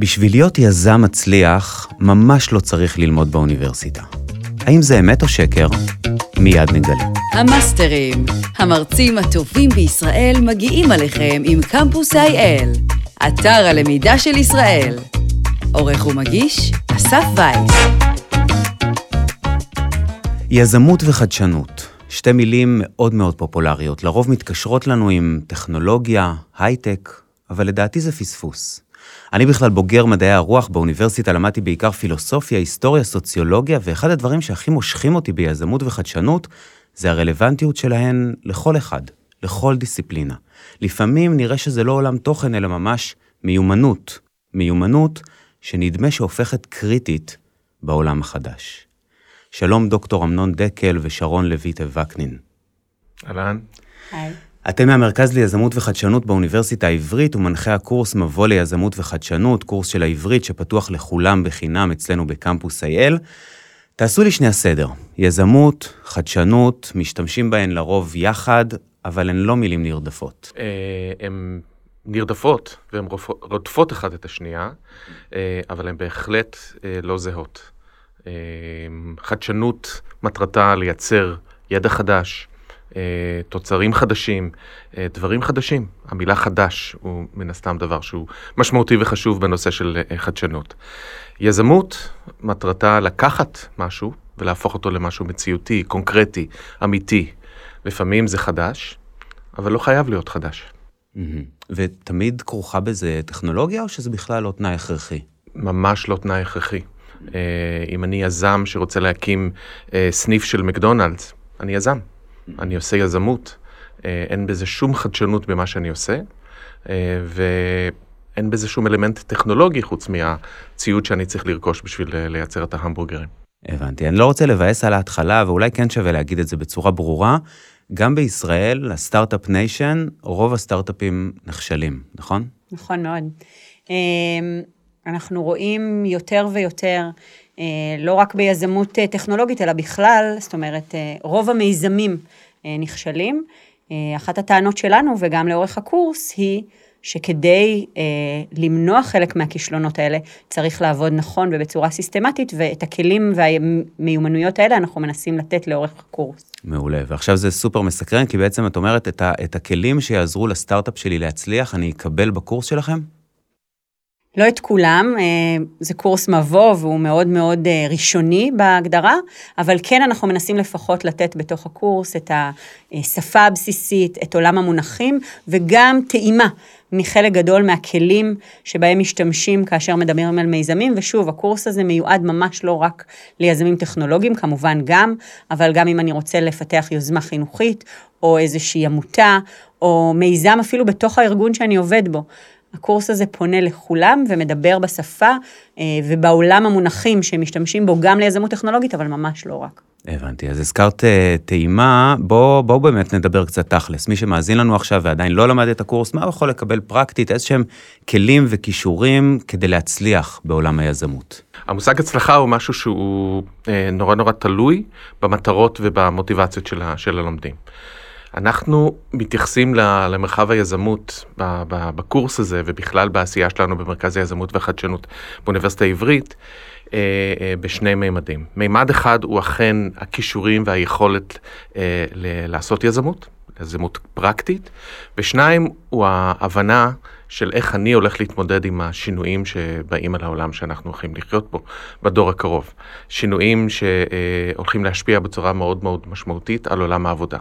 בשביל להיות יזם מצליח, ממש לא צריך ללמוד באוניברסיטה. האם זה אמת או שקר? מיד נגלה. המאסטרים, המרצים הטובים בישראל מגיעים עליכם עם קמפוס IL, אתר הלמידה של ישראל. עורך ומגיש, אסף וייס. יזמות וחדשנות, שתי מילים מאוד מאוד פופולריות, לרוב מתקשרות לנו עם טכנולוגיה, הייטק, אבל לדעתי זה פספוס. אני בכלל בוגר מדעי הרוח, באוניברסיטה למדתי בעיקר פילוסופיה, היסטוריה, סוציולוגיה, ואחד הדברים שהכי מושכים אותי ביזמות וחדשנות, זה הרלוונטיות שלהן לכל אחד, לכל דיסציפלינה. לפעמים נראה שזה לא עולם תוכן, אלא ממש מיומנות. מיומנות שנדמה שהופכת קריטית בעולם החדש. שלום דוקטור אמנון דקל ושרון לויטה וקנין. אהלן. היי. אתם מהמרכז ליזמות וחדשנות באוניברסיטה העברית ומנחה הקורס מבוא ליזמות וחדשנות, קורס של העברית שפתוח לכולם בחינם אצלנו בקמפוס אייל. תעשו לי שנייה סדר. יזמות, חדשנות, משתמשים בהן לרוב יחד, אבל הן לא מילים נרדפות. אה, הן נרדפות והן רודפות אחת את השנייה, אה, אבל הן בהחלט אה, לא זהות. חדשנות מטרתה לייצר ידע חדש, תוצרים חדשים, אה, דברים חדשים. המילה חדש הוא מן הסתם דבר שהוא משמעותי וחשוב בנושא של אה, חדשנות. יזמות מטרתה לקחת משהו ולהפוך אותו למשהו מציאותי, קונקרטי, אמיתי. לפעמים זה חדש, אבל לא חייב להיות חדש. ותמיד כרוכה בזה טכנולוגיה, או שזה בכלל לא תנאי הכרחי? ממש לא תנאי הכרחי. אה, אם אני יזם שרוצה להקים אה, סניף של מקדונלדס, אני יזם. אני עושה יזמות. אה, אין בזה שום חדשנות במה שאני עושה, אה, ואין בזה שום אלמנט טכנולוגי חוץ מהציוד שאני צריך לרכוש בשביל אה, לייצר את ההמבורגרים. הבנתי. אני לא רוצה לבאס על ההתחלה, ואולי כן שווה להגיד את זה בצורה ברורה. גם בישראל, ה start-up nation, רוב הסטארט-אפים נכשלים, נכון? נכון מאוד. אנחנו רואים יותר ויותר, לא רק ביזמות אה, טכנולוגית, אלא בכלל, זאת אומרת, אה, רוב המיזמים אה, נכשלים. אה, אחת הטענות שלנו, וגם לאורך הקורס, היא שכדי אה, למנוע חלק מהכישלונות האלה, צריך לעבוד נכון ובצורה סיסטמטית, ואת הכלים והמיומנויות האלה אנחנו מנסים לתת לאורך הקורס. מעולה. ועכשיו זה סופר מסקרן, כי בעצם את אומרת, את, ה, את הכלים שיעזרו לסטארט-אפ שלי להצליח, אני אקבל בקורס שלכם? לא את כולם, אה, זה קורס מבוא והוא מאוד מאוד אה, ראשוני בהגדרה, אבל כן אנחנו מנסים לפחות לתת בתוך הקורס את השפה הבסיסית, את עולם המונחים וגם טעימה מחלק גדול מהכלים שבהם משתמשים כאשר מדברים על מיזמים, ושוב, הקורס הזה מיועד ממש לא רק ליזמים טכנולוגיים, כמובן גם, אבל גם אם אני רוצה לפתח יוזמה חינוכית, או איזושהי עמותה, או מיזם אפילו בתוך הארגון שאני עובד בו. הקורס הזה פונה לכולם ומדבר בשפה אה, ובעולם המונחים שמשתמשים בו גם ליזמות טכנולוגית, אבל ממש לא רק. הבנתי. אז הזכרת אה, טעימה, בואו בוא באמת נדבר קצת תכלס. מי שמאזין לנו עכשיו ועדיין לא למד את הקורס, מה הוא יכול לקבל פרקטית, איזשהם כלים וכישורים כדי להצליח בעולם היזמות? המושג הצלחה הוא משהו שהוא אה, נורא נורא תלוי במטרות ובמוטיבציות של, ה, של הלומדים. אנחנו מתייחסים למרחב היזמות בקורס הזה ובכלל בעשייה שלנו במרכז היזמות והחדשנות באוניברסיטה העברית אה, אה, בשני מימדים. מימד אחד הוא אכן הכישורים והיכולת אה, לעשות יזמות, יזמות פרקטית, ושניים הוא ההבנה של איך אני הולך להתמודד עם השינויים שבאים על העולם שאנחנו הולכים לחיות בו בדור הקרוב. שינויים שהולכים להשפיע בצורה מאוד מאוד משמעותית על עולם העבודה.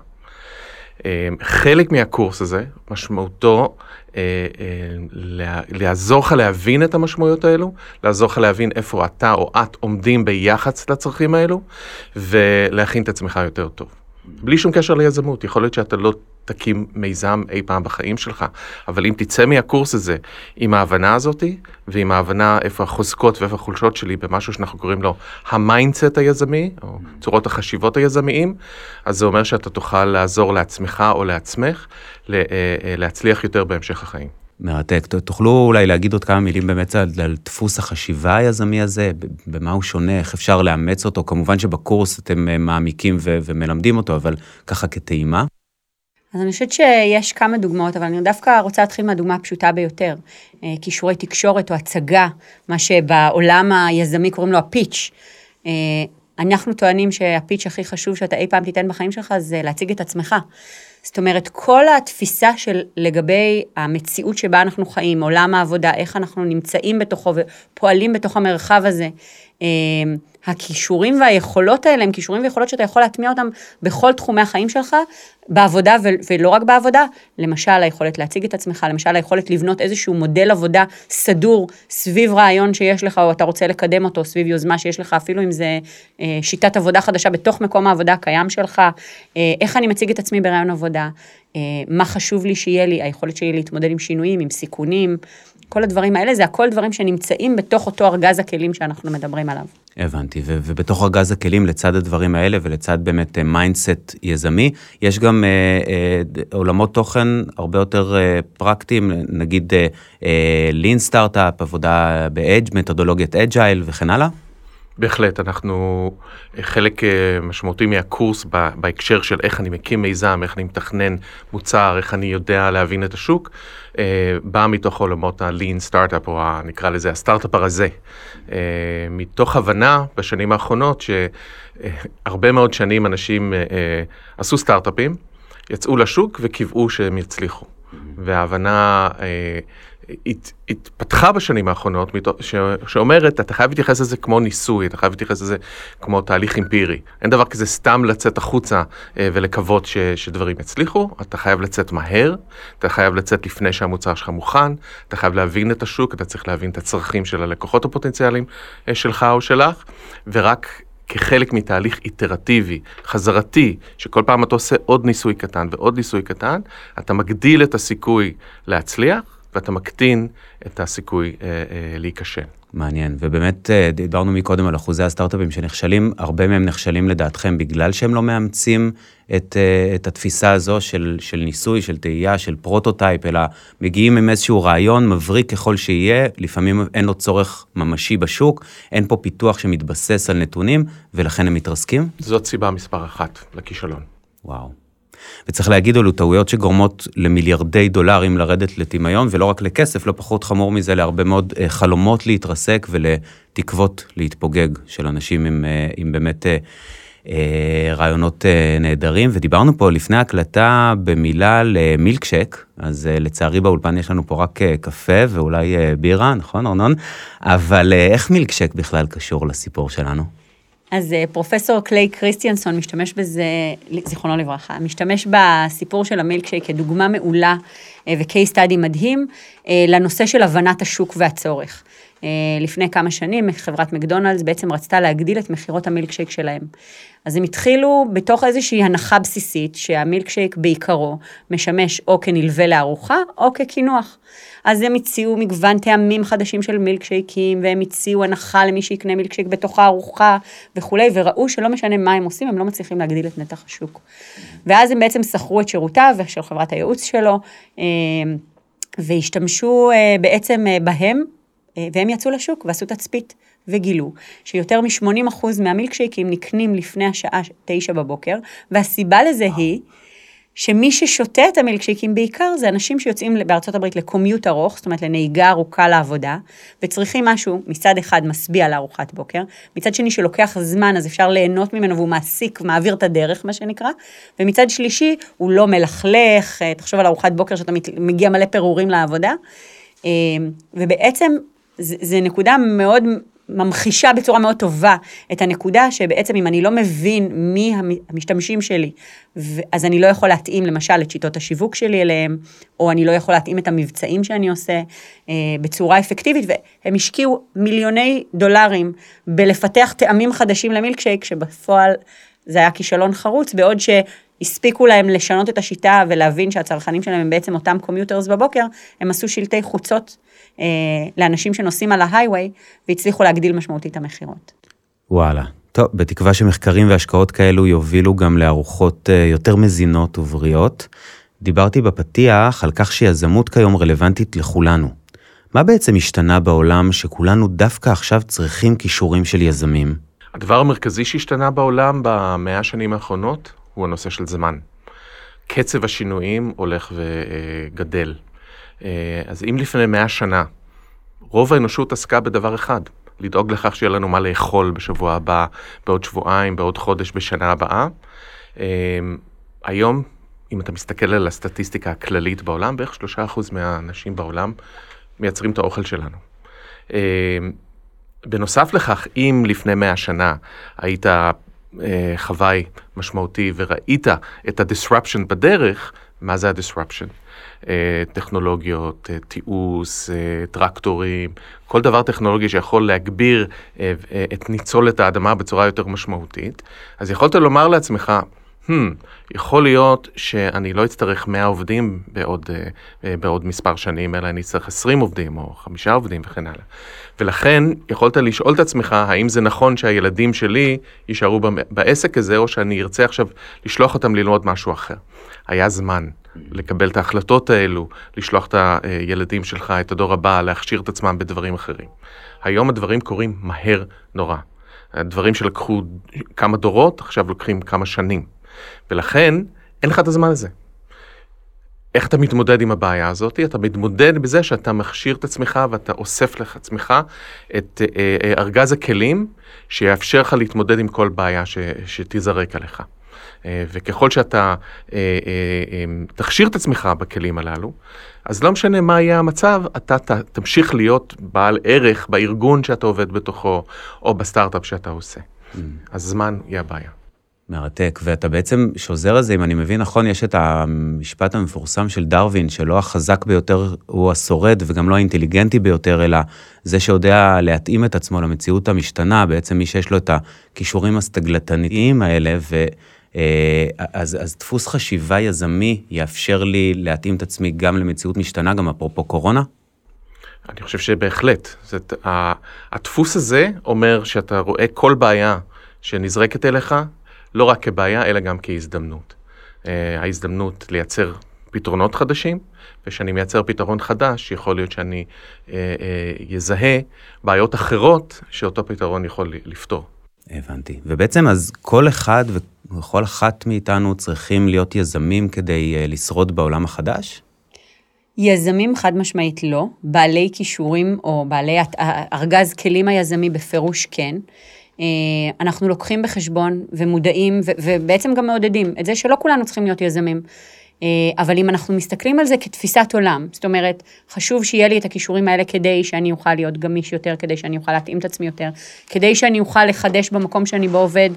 אה, חלק מהקורס הזה, משמעותו אה, אה, לעזור לך להבין את המשמעויות האלו, לעזור לך להבין איפה אתה או את עומדים ביחס לצרכים האלו, ולהכין את עצמך יותר טוב. בלי שום קשר ליזמות, יכול להיות שאתה לא תקים מיזם אי פעם בחיים שלך, אבל אם תצא מהקורס הזה עם ההבנה הזאתי, ועם ההבנה איפה החוזקות ואיפה החולשות שלי במשהו שאנחנו קוראים לו ה mindset היזמי, או צורות החשיבות היזמיים, אז זה אומר שאתה תוכל לעזור לעצמך או לעצמך אה, אה, להצליח יותר בהמשך החיים. מרתק. תוכלו אולי להגיד עוד כמה מילים באמת על, על דפוס החשיבה היזמי הזה, במה הוא שונה, איך אפשר לאמץ אותו? כמובן שבקורס אתם אה, מעמיקים ו- ומלמדים אותו, אבל ככה כטעימה. אז אני חושבת שיש כמה דוגמאות, אבל אני דווקא רוצה להתחיל מהדוגמה הפשוטה ביותר. אה, כישורי תקשורת או הצגה, מה שבעולם היזמי קוראים לו הפיץ'. אה, אנחנו טוענים שהפיץ' הכי חשוב שאתה אי פעם תיתן בחיים שלך זה להציג את עצמך. זאת אומרת, כל התפיסה של לגבי המציאות שבה אנחנו חיים, עולם העבודה, איך אנחנו נמצאים בתוכו ופועלים בתוך המרחב הזה, הכישורים והיכולות האלה הם כישורים ויכולות שאתה יכול להטמיע אותם בכל תחומי החיים שלך, בעבודה ולא רק בעבודה, למשל היכולת להציג את עצמך, למשל היכולת לבנות איזשהו מודל עבודה סדור סביב רעיון שיש לך או אתה רוצה לקדם אותו, סביב יוזמה שיש לך, אפילו אם זה אה, שיטת עבודה חדשה בתוך מקום העבודה הקיים שלך, אה, איך אני מציג את עצמי ברעיון עבודה, מה חשוב לי שיהיה לי, היכולת שלי להתמודד עם שינויים, עם סיכונים, כל הדברים האלה, זה הכל דברים שנמצאים בתוך אותו ארגז הכלים שאנחנו מדברים עליו. הבנתי, ו- ובתוך ארגז הכלים, לצד הדברים האלה ולצד באמת mindset uh, יזמי, יש גם uh, uh, עולמות תוכן הרבה יותר uh, פרקטיים, נגיד לין uh, סטארט-אפ, עבודה ב-agile, מתודולוגיית agile וכן הלאה? בהחלט, אנחנו חלק משמעותי מהקורס בהקשר של איך אני מקים מיזם, איך אני מתכנן מוצר, איך אני יודע להבין את השוק, בא מתוך עולמות ה-lean startup, או נקרא לזה הסטארט-אפ הרזה. מתוך הבנה בשנים האחרונות שהרבה מאוד שנים אנשים עשו סטארט-אפים, יצאו לשוק וקיוו שהם יצליחו. וההבנה הת, התפתחה בשנים האחרונות, ש, שאומרת, אתה חייב להתייחס לזה כמו ניסוי, אתה חייב להתייחס לזה כמו תהליך אמפירי. אין דבר כזה סתם לצאת החוצה אה, ולקוות ש, שדברים יצליחו, אתה חייב לצאת מהר, אתה חייב לצאת לפני שהמוצר שלך מוכן, אתה חייב להבין את השוק, אתה צריך להבין את הצרכים של הלקוחות הפוטנציאליים אה, שלך או שלך, ורק כחלק מתהליך איטרטיבי, חזרתי, שכל פעם אתה עושה עוד ניסוי קטן ועוד ניסוי קטן, אתה מגדיל את הסיכוי להצליח. ואתה מקטין את הסיכוי אה, אה, להיכשל. מעניין, ובאמת אה, דיברנו מקודם על אחוזי הסטארט-אפים שנכשלים, הרבה מהם נכשלים לדעתכם בגלל שהם לא מאמצים את, אה, את התפיסה הזו של, של ניסוי, של טעייה, של prototype, אלא מגיעים עם איזשהו רעיון מבריק ככל שיהיה, לפעמים אין לו צורך ממשי בשוק, אין פה פיתוח שמתבסס על נתונים, ולכן הם מתרסקים? זאת סיבה מספר אחת לכישלון. וואו. וצריך להגיד, אלו טעויות שגורמות למיליארדי דולרים לרדת לטמיון, ולא רק לכסף, לא פחות חמור מזה, להרבה מאוד אה, חלומות להתרסק ולתקוות להתפוגג של אנשים עם, אה, עם באמת אה, רעיונות נהדרים. ודיברנו פה לפני ההקלטה במילה למילקשק, אז לצערי באולפן יש לנו פה רק קפה ואולי בירה, נכון ארנון? אבל איך מילקשק בכלל קשור לסיפור שלנו? אז אה, פרופסור קליי קריסטיאנסון משתמש בזה, זיכרונו לברכה, משתמש בסיפור של המילקשייק כדוגמה מעולה אה, ו-case study מדהים אה, לנושא של הבנת השוק והצורך. לפני כמה שנים חברת מקדונלדס בעצם רצתה להגדיל את מכירות המילקשייק שלהם. אז הם התחילו בתוך איזושהי הנחה בסיסית שהמילקשייק בעיקרו משמש או כנלווה לארוחה או כקינוח. אז הם הציעו מגוון טעמים חדשים של מילקשייקים, והם הציעו הנחה למי שיקנה מילקשייק בתוך הארוחה וכולי, וראו שלא משנה מה הם עושים, הם לא מצליחים להגדיל את נתח השוק. ואז הם בעצם שכרו את שירותיו ושל חברת הייעוץ שלו, אה, והשתמשו אה, בעצם אה, בהם, והם יצאו לשוק ועשו תצפית. וגילו שיותר מ-80% מהמילקשייקים נקנים לפני השעה 9 בבוקר, והסיבה לזה היא שמי ששותה את המילקשייקים בעיקר זה אנשים שיוצאים בארצות הברית לקומיוט ארוך, זאת אומרת לנהיגה ארוכה לעבודה, וצריכים משהו מצד אחד משביע לארוחת בוקר, מצד שני שלוקח זמן אז אפשר ליהנות ממנו והוא מעסיק, מעביר את הדרך מה שנקרא, ומצד שלישי הוא לא מלכלך, אה, תחשוב על ארוחת בוקר שאתה מגיע מלא פירורים לעבודה, אה, ובעצם זה נקודה מאוד ממחישה בצורה מאוד טובה את הנקודה שבעצם אם אני לא מבין מי המשתמשים שלי, אז אני לא יכול להתאים למשל את שיטות השיווק שלי אליהם, או אני לא יכול להתאים את המבצעים שאני עושה אה, בצורה אפקטיבית, והם השקיעו מיליוני דולרים בלפתח טעמים חדשים למילקשייק, שבפועל זה היה כישלון חרוץ, בעוד שהספיקו להם לשנות את השיטה ולהבין שהצרכנים שלהם הם בעצם אותם קומיוטרס בבוקר, הם עשו שלטי חוצות אה, לאנשים שנוסעים על ההיי-ווי, והצליחו להגדיל משמעותית את המכירות. וואלה. טוב, בתקווה שמחקרים והשקעות כאלו יובילו גם לארוחות אה, יותר מזינות ובריאות. דיברתי בפתיח על כך שיזמות כיום רלוונטית לכולנו. מה בעצם השתנה בעולם שכולנו דווקא עכשיו צריכים כישורים של יזמים? הדבר המרכזי שהשתנה בעולם במאה השנים האחרונות הוא הנושא של זמן. קצב השינויים הולך וגדל. אז אם לפני מאה שנה רוב האנושות עסקה בדבר אחד, לדאוג לכך שיהיה לנו מה לאכול בשבוע הבא, בעוד שבועיים, בעוד חודש, בשנה הבאה. היום, אם אתה מסתכל על הסטטיסטיקה הכללית בעולם, בערך שלושה אחוז מהאנשים בעולם מייצרים את האוכל שלנו. בנוסף לכך, אם לפני מאה שנה היית אה, חוואי משמעותי וראית את ה-disruption בדרך, מה זה ה-disruption? אה, טכנולוגיות, אה, תיעוש, טרקטורים, כל דבר טכנולוגי שיכול להגביר את ניצולת האדמה בצורה יותר משמעותית, אז יכולת לומר לעצמך, hmm, יכול להיות שאני לא אצטרך 100 עובדים בעוד, בעוד מספר שנים, אלא אני אצטרך 20 עובדים או 5 עובדים וכן הלאה. ולכן יכולת לשאול את עצמך, האם זה נכון שהילדים שלי יישארו בעסק הזה, או שאני ארצה עכשיו לשלוח אותם ללמוד משהו אחר. היה זמן לקבל את ההחלטות האלו, לשלוח את הילדים שלך, את הדור הבא, להכשיר את עצמם בדברים אחרים. היום הדברים קורים מהר נורא. הדברים שלקחו כמה דורות, עכשיו לוקחים כמה שנים. ולכן, אין לך את הזמן הזה. איך אתה מתמודד עם הבעיה הזאת? אתה מתמודד בזה שאתה מכשיר את עצמך ואתה אוסף לך עצמך את אה, אה, ארגז הכלים שיאפשר לך להתמודד עם כל בעיה ש, שתיזרק עליך. אה, וככל שאתה תכשיר את עצמך בכלים הללו, אז לא משנה מה יהיה המצב, אתה ת, תמשיך להיות בעל ערך בארגון שאתה עובד בתוכו, או בסטארט-אפ שאתה עושה. Mm. אז זמן יהיה הבעיה. מרתק, ואתה בעצם שוזר על זה, אם אני מבין נכון, יש את המשפט המפורסם של דרווין, שלא החזק ביותר הוא השורד וגם לא האינטליגנטי ביותר, אלא זה שיודע להתאים את עצמו למציאות המשתנה, בעצם מי שיש לו את הכישורים הסטגלטניים האלה, ו... אה, אז, אז דפוס חשיבה יזמי יאפשר לי להתאים את עצמי גם למציאות משתנה, גם אפרופו קורונה? אני חושב שבהחלט. זאת, הדפוס הזה אומר שאתה רואה כל בעיה שנזרקת אליך, לא רק כבעיה, אלא גם כהזדמנות. Uh, ההזדמנות לייצר פתרונות חדשים, וכשאני מייצר פתרון חדש, יכול להיות שאני uh, יזהה בעיות אחרות שאותו פתרון יכול לפתור. הבנתי. ובעצם אז כל אחד וכל אחת מאיתנו צריכים להיות יזמים כדי uh, לשרוד בעולם החדש? יזמים חד משמעית לא, בעלי כישורים או בעלי ארגז כלים היזמי בפירוש כן. אה, אנחנו לוקחים בחשבון ומודעים ובעצם גם מעודדים את זה שלא כולנו צריכים להיות יזמים. אה, אבל אם אנחנו מסתכלים על זה כתפיסת עולם, זאת אומרת, חשוב שיהיה לי את הכישורים האלה כדי שאני אוכל להיות גמיש יותר, כדי שאני אוכל להתאים את עצמי יותר, כדי שאני אוכל לחדש במקום שאני בו עובד,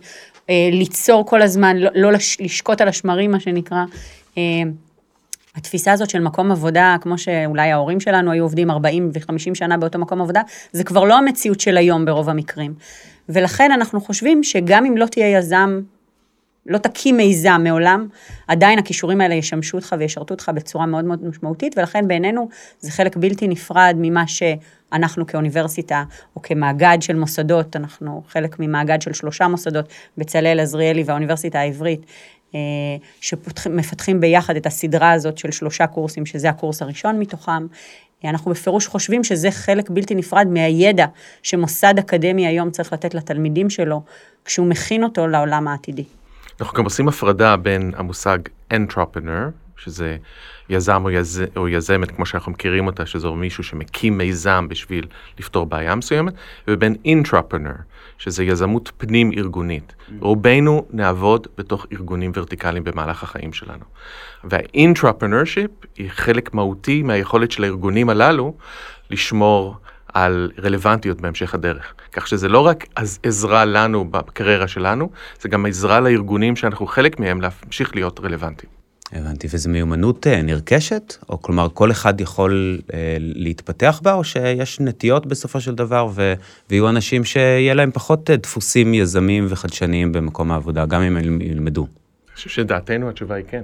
אה, ליצור כל הזמן, לא, לא לשקוט על השמרים, מה שנקרא. התפיסה הזאת של מקום עבודה, כמו שאולי ההורים שלנו היו עובדים 40 ו-50 שנה באותו מקום עבודה, זה כבר לא המציאות של היום ברוב המקרים. ולכן אנחנו חושבים שגם אם לא תהיה יזם, לא תקים מיזם מעולם, עדיין הכישורים האלה ישמשו אותך וישרתו אותך בצורה מאוד מאוד משמעותית, ולכן בעינינו זה חלק בלתי נפרד ממה שאנחנו כאוניברסיטה, או כמאגד של מוסדות, אנחנו חלק ממאגד של שלושה מוסדות, בצלאל, עזריאלי והאוניברסיטה העברית, אה, שמפתחים ביחד את הסדרה הזאת של שלושה קורסים, שזה הקורס הראשון מתוכם. אנחנו בפירוש חושבים שזה חלק בלתי נפרד מהידע שמוסד אקדמי היום צריך לתת לתלמידים שלו, כשהוא מכין אותו לעולם העתידי. אנחנו גם עושים הפרדה בין המושג entrepreneur, שזה יזם או, יז... או יזמת, כמו שאנחנו מכירים אותה, שזה מישהו שמקים מיזם בשביל לפתור בעיה מסוימת, ובין intrapreneur, שזה יזמות פנים-ארגונית. Mm. רובנו נעבוד בתוך ארגונים ורטיקליים במהלך החיים שלנו. וה-intrapreneurship היא חלק מהותי מהיכולת של הארגונים הללו לשמור על רלוונטיות בהמשך הדרך. כך שזה לא רק עזרה לנו בקריירה שלנו, זה גם עזרה לארגונים שאנחנו חלק מהם להמשיך להיות רלוונטיים. הבנתי, וזו מיומנות אה, נרכשת? או כלומר, כל אחד יכול אה, להתפתח בה, או שיש נטיות בסופו של דבר, ו... ויהיו אנשים שיהיה להם פחות אה, דפוסים יזמים וחדשניים במקום העבודה, גם אם הם ילמדו? אני חושב שדעתנו התשובה היא כן.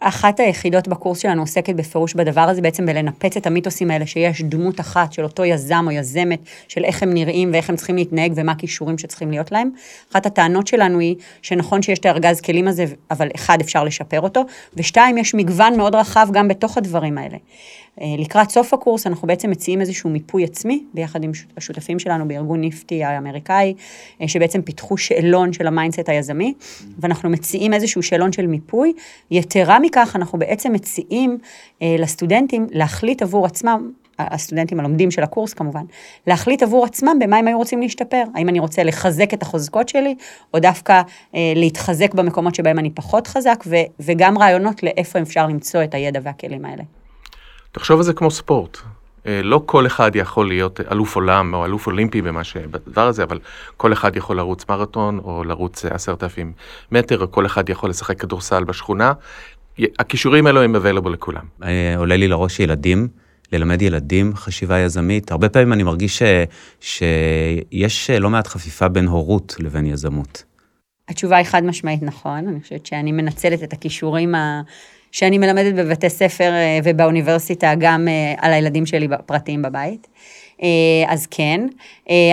אחת היחידות בקורס שלנו עוסקת בפירוש בדבר הזה, בעצם בלנפץ את המיתוסים האלה, שיש דמות אחת של אותו יזם או יזמת, של איך הם נראים ואיך הם צריכים להתנהג ומה הכישורים שצריכים להיות להם. אחת הטענות שלנו היא שנכון שיש את הארגז כלים הזה, אבל אחד, אפשר לשפר אותו, ושתיים, יש מגוון מאוד רחב גם בתוך הדברים האלה. לקראת סוף הקורס אנחנו בעצם מציעים איזשהו מיפוי עצמי, ביחד עם השותפים שלנו בארגון NFTE האמריקאי, שבעצם פיתחו שאלון של ה mindset היזמי, ואנחנו מציעים איזשהו שאלון של מיפוי. יתרה מכך, אנחנו בעצם מציעים לסטודנטים להחליט עבור עצמם, הסטודנטים הלומדים של הקורס כמובן, להחליט עבור עצמם במה הם היו רוצים להשתפר. האם אני רוצה לחזק את החוזקות שלי, או דווקא אה, להתחזק במקומות שבהם אני פחות חזק, וגם רעיונות לאיפה אפשר למצוא את הידע והכלים האלה. תחשוב על זה כמו ספורט. אה, לא כל אחד יכול להיות אלוף עולם או אלוף אולימפי במה שבדבר הזה, אבל כל אחד יכול לרוץ מרתון או לרוץ עשרת אלפים מטר, או כל אחד יכול לשחק כדורסל בשכונה. הכישורים האלו הם available לכולם. אה, עולה לי לראש ילדים. ללמד ילדים חשיבה יזמית. הרבה פעמים אני מרגיש ש, שיש לא מעט חפיפה בין הורות לבין יזמות. התשובה היא חד משמעית נכון, אני חושבת שאני מנצלת את הכישורים ה... שאני מלמדת בבתי ספר אה, ובאוניברסיטה גם אה, על הילדים שלי פרטיים בבית. אה, אז כן,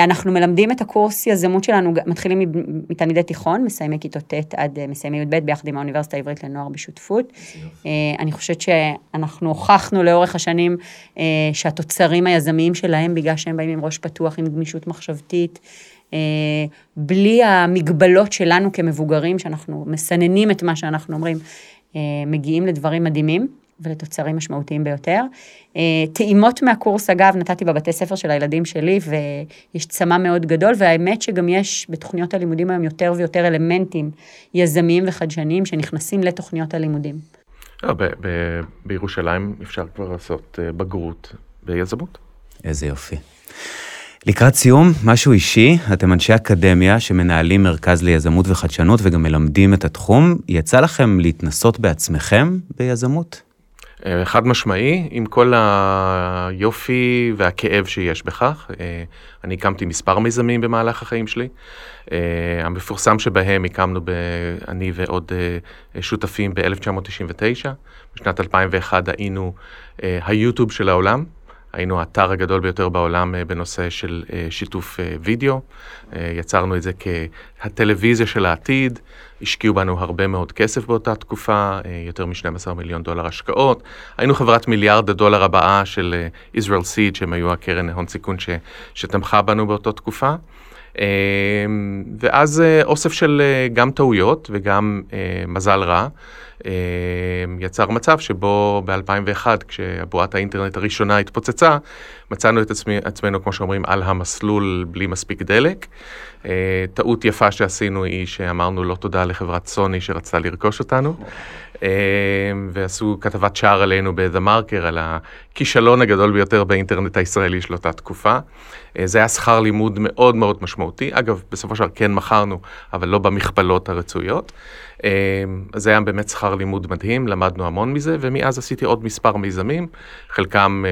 אנחנו מלמדים את הקורס יזמות שלנו, מתחילים מתלמידי תיכון, מסיימי כיתות ט' עד מסיימי י"ב, ביחד עם האוניברסיטה העברית לנוער בשותפות. אני חושבת שאנחנו הוכחנו לאורך השנים שהתוצרים היזמיים שלהם, בגלל שהם באים עם ראש פתוח, עם גמישות מחשבתית, בלי המגבלות שלנו כמבוגרים, שאנחנו מסננים את מה שאנחנו אומרים, מגיעים לדברים מדהימים ולתוצרים משמעותיים ביותר. אה, טעימות מהקורס, אגב, נתתי בבתי ספר של הילדים שלי, ויש צמא מאוד גדול, והאמת שגם יש בתוכניות הלימודים היום יותר ויותר אלמנטים יזמיים וחדשניים שנכנסים לתוכניות הלימודים. לא, בירושלים אפשר כבר לעשות אה, בגרות ביזמות. איזה יופי. לקראת סיום, משהו אישי, אתם אנשי אקדמיה שמנהלים מרכז ליזמות וחדשנות וגם מלמדים את התחום. יצא לכם להתנסות בעצמכם ביזמות? אה, חד משמעי, עם כל היופי והכאב שיש בכך. אה, אני הקמתי מספר מיזמים במהלך החיים שלי. אה, המפורסם שבהם הקמנו, ב, אני ועוד שותפים ב-1999. בשנת 2001 היינו היוטיוב של העולם. היינו האתר הגדול ביותר בעולם אה, בנושא של אה, שיתוף אה, וידאו. יצרנו את זה כהטלוויזיה של העתיד, השקיעו בנו הרבה מאוד כסף באותה תקופה, יותר מ-12 מיליון דולר השקעות. היינו חברת מיליארד הדולר הבאה של Israel Seed, שהם היו הקרן הון סיכון ש, שתמכה בנו באותה תקופה. ואז אוסף של גם טעויות וגם מזל רע. אמ, יצר מצב שבו ב-2001, כשבועת האינטרנט הראשונה התפוצצה, מצאנו את עצמי, עצמנו, כמו שאומרים, על המסלול בלי מספיק דלק. אה, טעות יפה שעשינו היא שאמרנו לא תודה לחברת סוני שרצתה לרכוש אותנו. אה, ועשו כתבת שער עלינו ב-The Marker, על הכישלון הגדול ביותר באינטרנט הישראלי של אותה תקופה. אה, זה היה שכר לימוד מאוד מאוד משמעותי. אגב, בסופו של דבר כן מכרנו, אבל לא במכפלות הרצויות. אז זה היה באמת שכר לימוד מדהים, למדנו המון מזה, ומאז עשיתי עוד מספר מיזמים, חלקם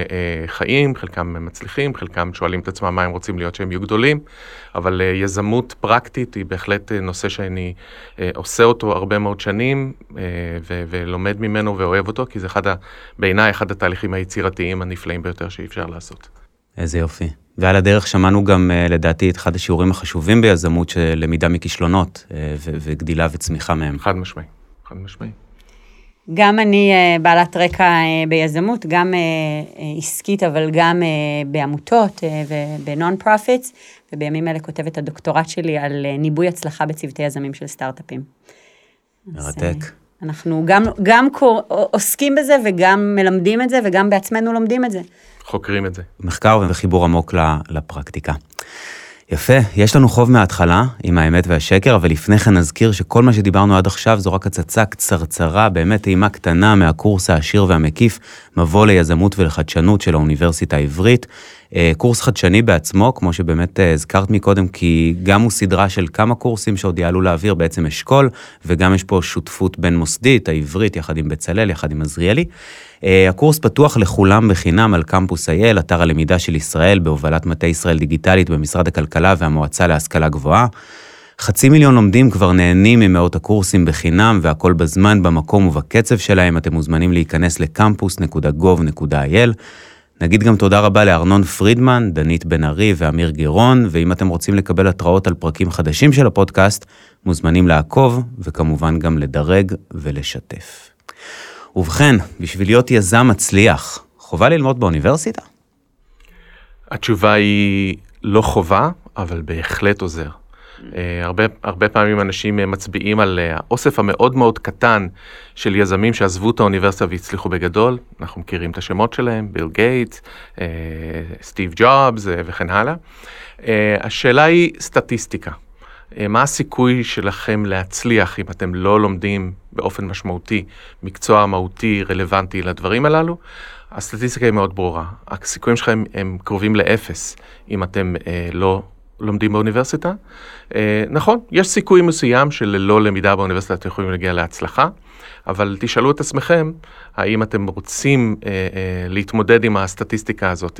חיים, חלקם מצליחים, חלקם שואלים את עצמם מה הם רוצים להיות שהם יהיו גדולים, אבל יזמות פרקטית היא בהחלט נושא שאני עושה אותו הרבה מאוד שנים, ו- ולומד ממנו ואוהב אותו, כי זה אחד, בעיניי, אחד התהליכים היצירתיים הנפלאים ביותר שאי אפשר לעשות. איזה יופי. ועל הדרך שמענו גם, אה, לדעתי, את אחד השיעורים החשובים ביזמות, של למידה מכישלונות אה, ו- וגדילה וצמיחה מהם. חד משמעי, חד משמעי. גם אני אה, בעלת רקע ביזמות, גם עסקית, אבל גם בעמותות וב non profits, ובימים אלה כותבת את הדוקטורט שלי על ניבוי הצלחה בצוותי יזמים של סטארט-אפים. מרתק. אנחנו גם, גם קור... עוסקים בזה וגם מלמדים את זה וגם בעצמנו לומדים את זה. חוקרים את זה. מחקר וחיבור עמוק לפרקטיקה. יפה, יש לנו חוב מההתחלה עם האמת והשקר, אבל לפני כן נזכיר שכל מה שדיברנו עד עכשיו זו רק הצצה קצרצרה, באמת טעימה קטנה מהקורס העשיר והמקיף, מבוא ליזמות ולחדשנות של האוניברסיטה העברית. אה, קורס חדשני בעצמו, כמו שבאמת אה, הזכרת מקודם, כי גם הוא סדרה של כמה קורסים שעוד יעלו לאוויר, בעצם אשכול, וגם יש פה שותפות בין מוסדית, העברית, יחד עם בצלאל, יחד עם עזריאלי. אה, הקורס פתוח לכולם בחינם על קמפוס אייל, אתר הלמידה של ישראל, בהובלת מטה ישראל דיגיטלית במשרד הכלכלה והמועצה להשכלה גבוהה. חצי מיליון לומדים כבר נהנים ממאות הקורסים בחינם והכל בזמן, במקום ובקצב שלהם. אתם מוזמנים להיכנס לקמפוס.gov.il. נגיד גם תודה רבה לארנון פרידמן, דנית בן ארי ואמיר גירון, ואם אתם רוצים לקבל התראות על פרקים חדשים של הפודקאסט, מוזמנים לעקוב, וכמובן גם לדרג ולשתף. ובכן, בשביל להיות יזם מצליח, חובה ללמוד באוניברסיטה? התשובה היא לא חובה, אבל בהחלט עוזר. אה, הרבה, הרבה פעמים אנשים אה, מצביעים על אה, האוסף המאוד מאוד קטן של יזמים שעזבו את האוניברסיטה והצליחו בגדול. אנחנו מכירים את השמות שלהם, ביל גייטס, סטיב ג'ובס וכן הלאה. השאלה היא סטטיסטיקה. מה הסיכוי שלכם להצליח אם אתם לא לומדים באופן משמעותי מקצוע מהותי רלוונטי לדברים הללו? הסטטיסטיקה היא מאוד ברורה. הסיכויים שלכם הם קרובים לאפס אם אתם אה, לא לומדים באוניברסיטה. אה, נכון, יש סיכוי מסוים שללא למידה באוניברסיטה אתם יכולים להגיע להצלחה, אבל תשאלו את עצמכם, האם אתם רוצים אה, אה, להתמודד עם הסטטיסטיקה הזאת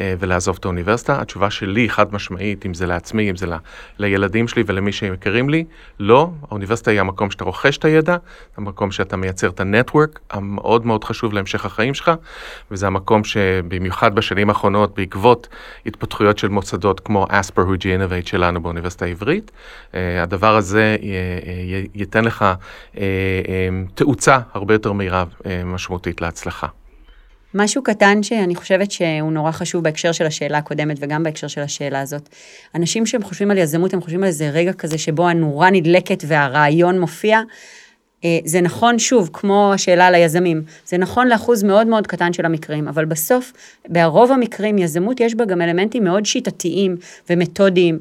אה, ולעזוב את האוניברסיטה? התשובה שלי, חד משמעית, אם זה לעצמי, אם זה ל, לילדים שלי ולמי שמכירים לי, לא. האוניברסיטה היא המקום שאתה רוכש את הידע, המקום שאתה מייצר את הנטוורק המאוד מאוד חשוב להמשך החיים שלך, וזה המקום שבמיוחד בשנים האחרונות, בעקבות התפתחויות של מוסדות כמו Asper HUJI Innovate שלנו באוניברסיטה העברית, אה, הדבר הזה י, י, ייתן לך אה, אה, תאוצה הרבה יותר מהירה. אה, משמעותית להצלחה. משהו קטן שאני חושבת שהוא נורא חשוב בהקשר של השאלה הקודמת וגם בהקשר של השאלה הזאת. אנשים שהם חושבים על יזמות, הם חושבים על איזה רגע כזה שבו הנורה נדלקת והרעיון מופיע. אה, זה נכון, שוב, כמו השאלה על היזמים, זה נכון לאחוז מאוד מאוד קטן של המקרים, אבל בסוף, ברוב המקרים, יזמות יש בה גם אלמנטים מאוד שיטתיים ומתודיים,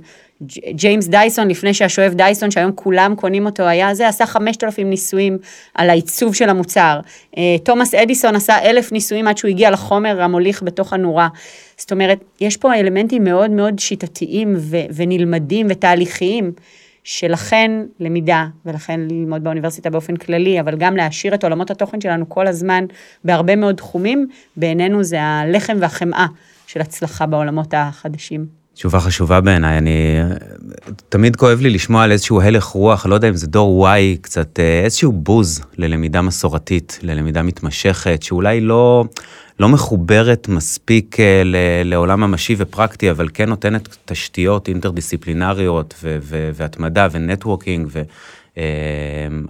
ג'יימס דייסון, לפני שהשואב דייסון, שהיום כולם קונים אותו, היה זה, עשה 5,000 ניסויים על העיצוב של המוצר. אה, תומאס אדיסון עשה אלף ניסויים עד שהוא הגיע לחומר המוליך בתוך הנורה. זאת אומרת, יש פה אלמנטים מאוד מאוד שיטתיים ו- ונלמדים ותהליכיים, שלכן למידה, ולכן ללמוד באוניברסיטה באופן כללי, אבל גם להעשיר את עולמות התוכן שלנו כל הזמן בהרבה מאוד תחומים, בעינינו זה הלחם והחמאה של הצלחה בעולמות החדשים. תשובה חשובה בעיניי, אני... תמיד כואב לי לשמוע על איזשהו הלך רוח, לא יודע אם זה דור Y, קצת אה, איזשהו בוז ללמידה מסורתית, ללמידה מתמשכת, שאולי לא, לא מחוברת מספיק אה, לעולם ממשי ופרקטי, אבל כן נותנת תשתיות אינטרדיסציפלינריות והתמדה ונטוורקינג. ו... אה,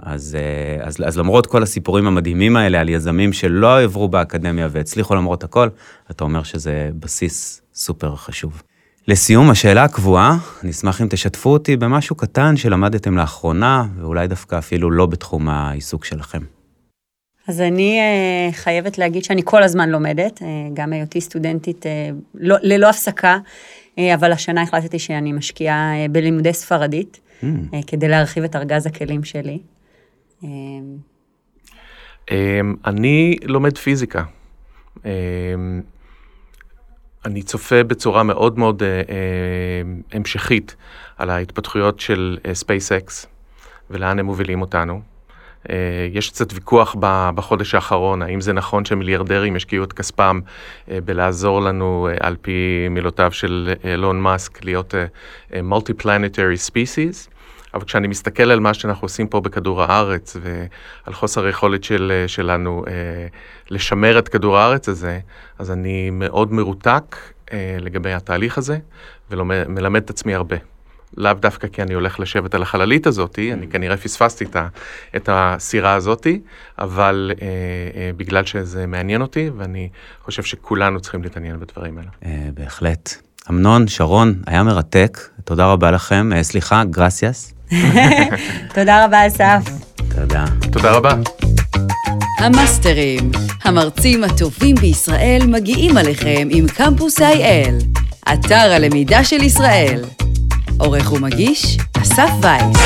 אז, אז, אז למרות כל הסיפורים המדהימים האלה על יזמים שלא עברו באקדמיה והצליחו למרות הכל, אתה אומר שזה בסיס סופר חשוב. לסיום, השאלה הקבועה, אני אשמח אם תשתפו אותי במשהו קטן שלמדתם לאחרונה, ואולי דווקא אפילו לא בתחום העיסוק שלכם. אז אני uh, חייבת להגיד שאני כל הזמן לומדת, uh, גם היותי סטודנטית uh, לא, ללא הפסקה, אבל השנה החלטתי שאני משקיעה בלימודי ספרדית, mm. כדי להרחיב את ארגז הכלים שלי. Uh, אני לומד פיזיקה. אני צופה בצורה מאוד מאוד אה, אה, המשכית על ההתפתחויות של אה, ולאן הם מובילים אותנו. יש קצת ויכוח בחודש האחרון, האם זה נכון שמיליארדרים ישקיעו את כספם בלעזור לנו, על פי מילותיו של אילון מאסק, להיות multi-planetary species. אבל כשאני מסתכל על מה שאנחנו עושים פה בכדור הארץ ועל חוסר היכולת של, שלנו אה, לשמר את כדור הארץ הזה, אז אני מאוד מרותק אה, לגבי התהליך הזה ומלמד את עצמי הרבה. לאו דווקא כי אני הולך לשבת על החללית הזאתי, אני כנראה פספסתי את, את הסירה הזאתי, אבל אה, אה, בגלל שזה מעניין אותי, ואני חושב שכולנו צריכים להתעניין בדברים האלה. אה, בהחלט. אמנון, שרון, היה מרתק, תודה רבה לכם. אה, סליחה, גרסיאס. תודה רבה, אסף. תודה. תודה רבה. המאסטרים, המרצים הטובים בישראל מגיעים עליכם עם קמפוס IL, אתר הלמידה של ישראל. עורך ומגיש, אסף וייס.